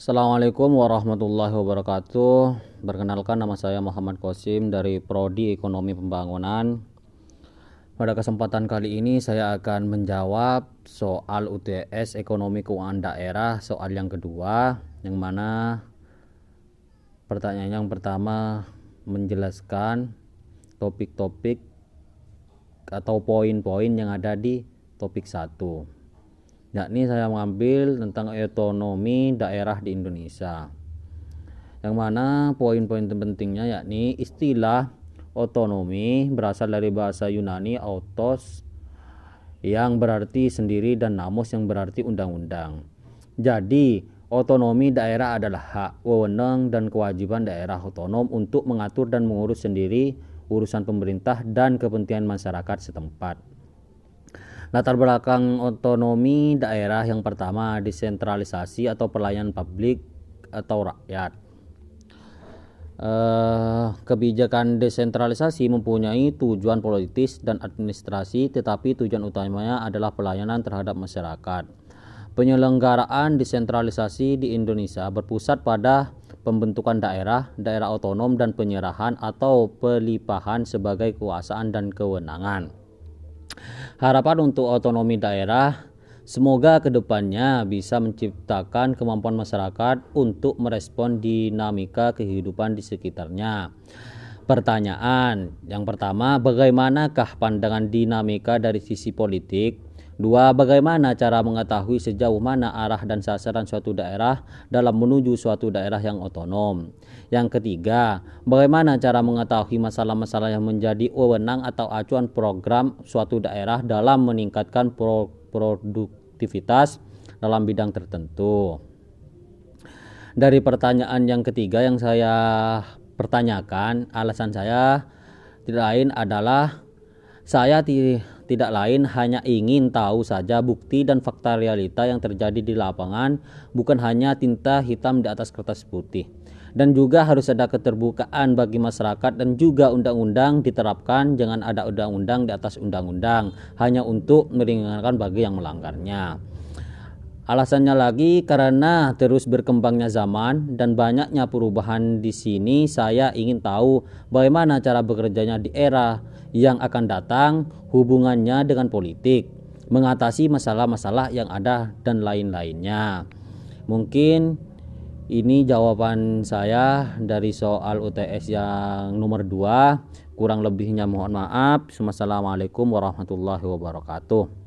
Assalamualaikum warahmatullahi wabarakatuh. Perkenalkan nama saya Muhammad Kosim dari Prodi Ekonomi Pembangunan. Pada kesempatan kali ini saya akan menjawab soal UTS Ekonomi Keuangan Daerah soal yang kedua yang mana pertanyaan yang pertama menjelaskan topik-topik atau poin-poin yang ada di topik satu yakni saya mengambil tentang otonomi daerah di Indonesia. Yang mana poin-poin terpentingnya yakni istilah otonomi berasal dari bahasa Yunani autos yang berarti sendiri dan namus yang berarti undang-undang. Jadi otonomi daerah adalah hak, wewenang dan kewajiban daerah otonom untuk mengatur dan mengurus sendiri urusan pemerintah dan kepentingan masyarakat setempat Latar belakang otonomi daerah yang pertama desentralisasi atau pelayanan publik atau rakyat. Eh, kebijakan desentralisasi mempunyai tujuan politis dan administrasi, tetapi tujuan utamanya adalah pelayanan terhadap masyarakat. Penyelenggaraan desentralisasi di Indonesia berpusat pada pembentukan daerah, daerah otonom, dan penyerahan atau pelipahan sebagai kekuasaan dan kewenangan. Harapan untuk otonomi daerah semoga ke depannya bisa menciptakan kemampuan masyarakat untuk merespon dinamika kehidupan di sekitarnya. Pertanyaan yang pertama, bagaimanakah pandangan dinamika dari sisi politik? Dua, bagaimana cara mengetahui sejauh mana arah dan sasaran suatu daerah dalam menuju suatu daerah yang otonom? Yang ketiga, bagaimana cara mengetahui masalah-masalah yang menjadi wewenang atau acuan program suatu daerah dalam meningkatkan pro produktivitas dalam bidang tertentu? Dari pertanyaan yang ketiga yang saya pertanyakan, alasan saya tidak lain adalah saya tidak lain hanya ingin tahu saja bukti dan fakta realita yang terjadi di lapangan, bukan hanya tinta hitam di atas kertas putih. Dan juga harus ada keterbukaan bagi masyarakat dan juga undang-undang diterapkan, jangan ada undang-undang di atas undang-undang hanya untuk meringankan bagi yang melanggarnya. Alasannya lagi karena terus berkembangnya zaman dan banyaknya perubahan di sini, saya ingin tahu bagaimana cara bekerjanya di era yang akan datang, hubungannya dengan politik, mengatasi masalah-masalah yang ada dan lain-lainnya. Mungkin ini jawaban saya dari soal UTS yang nomor 2. Kurang lebihnya mohon maaf. Wassalamualaikum warahmatullahi wabarakatuh.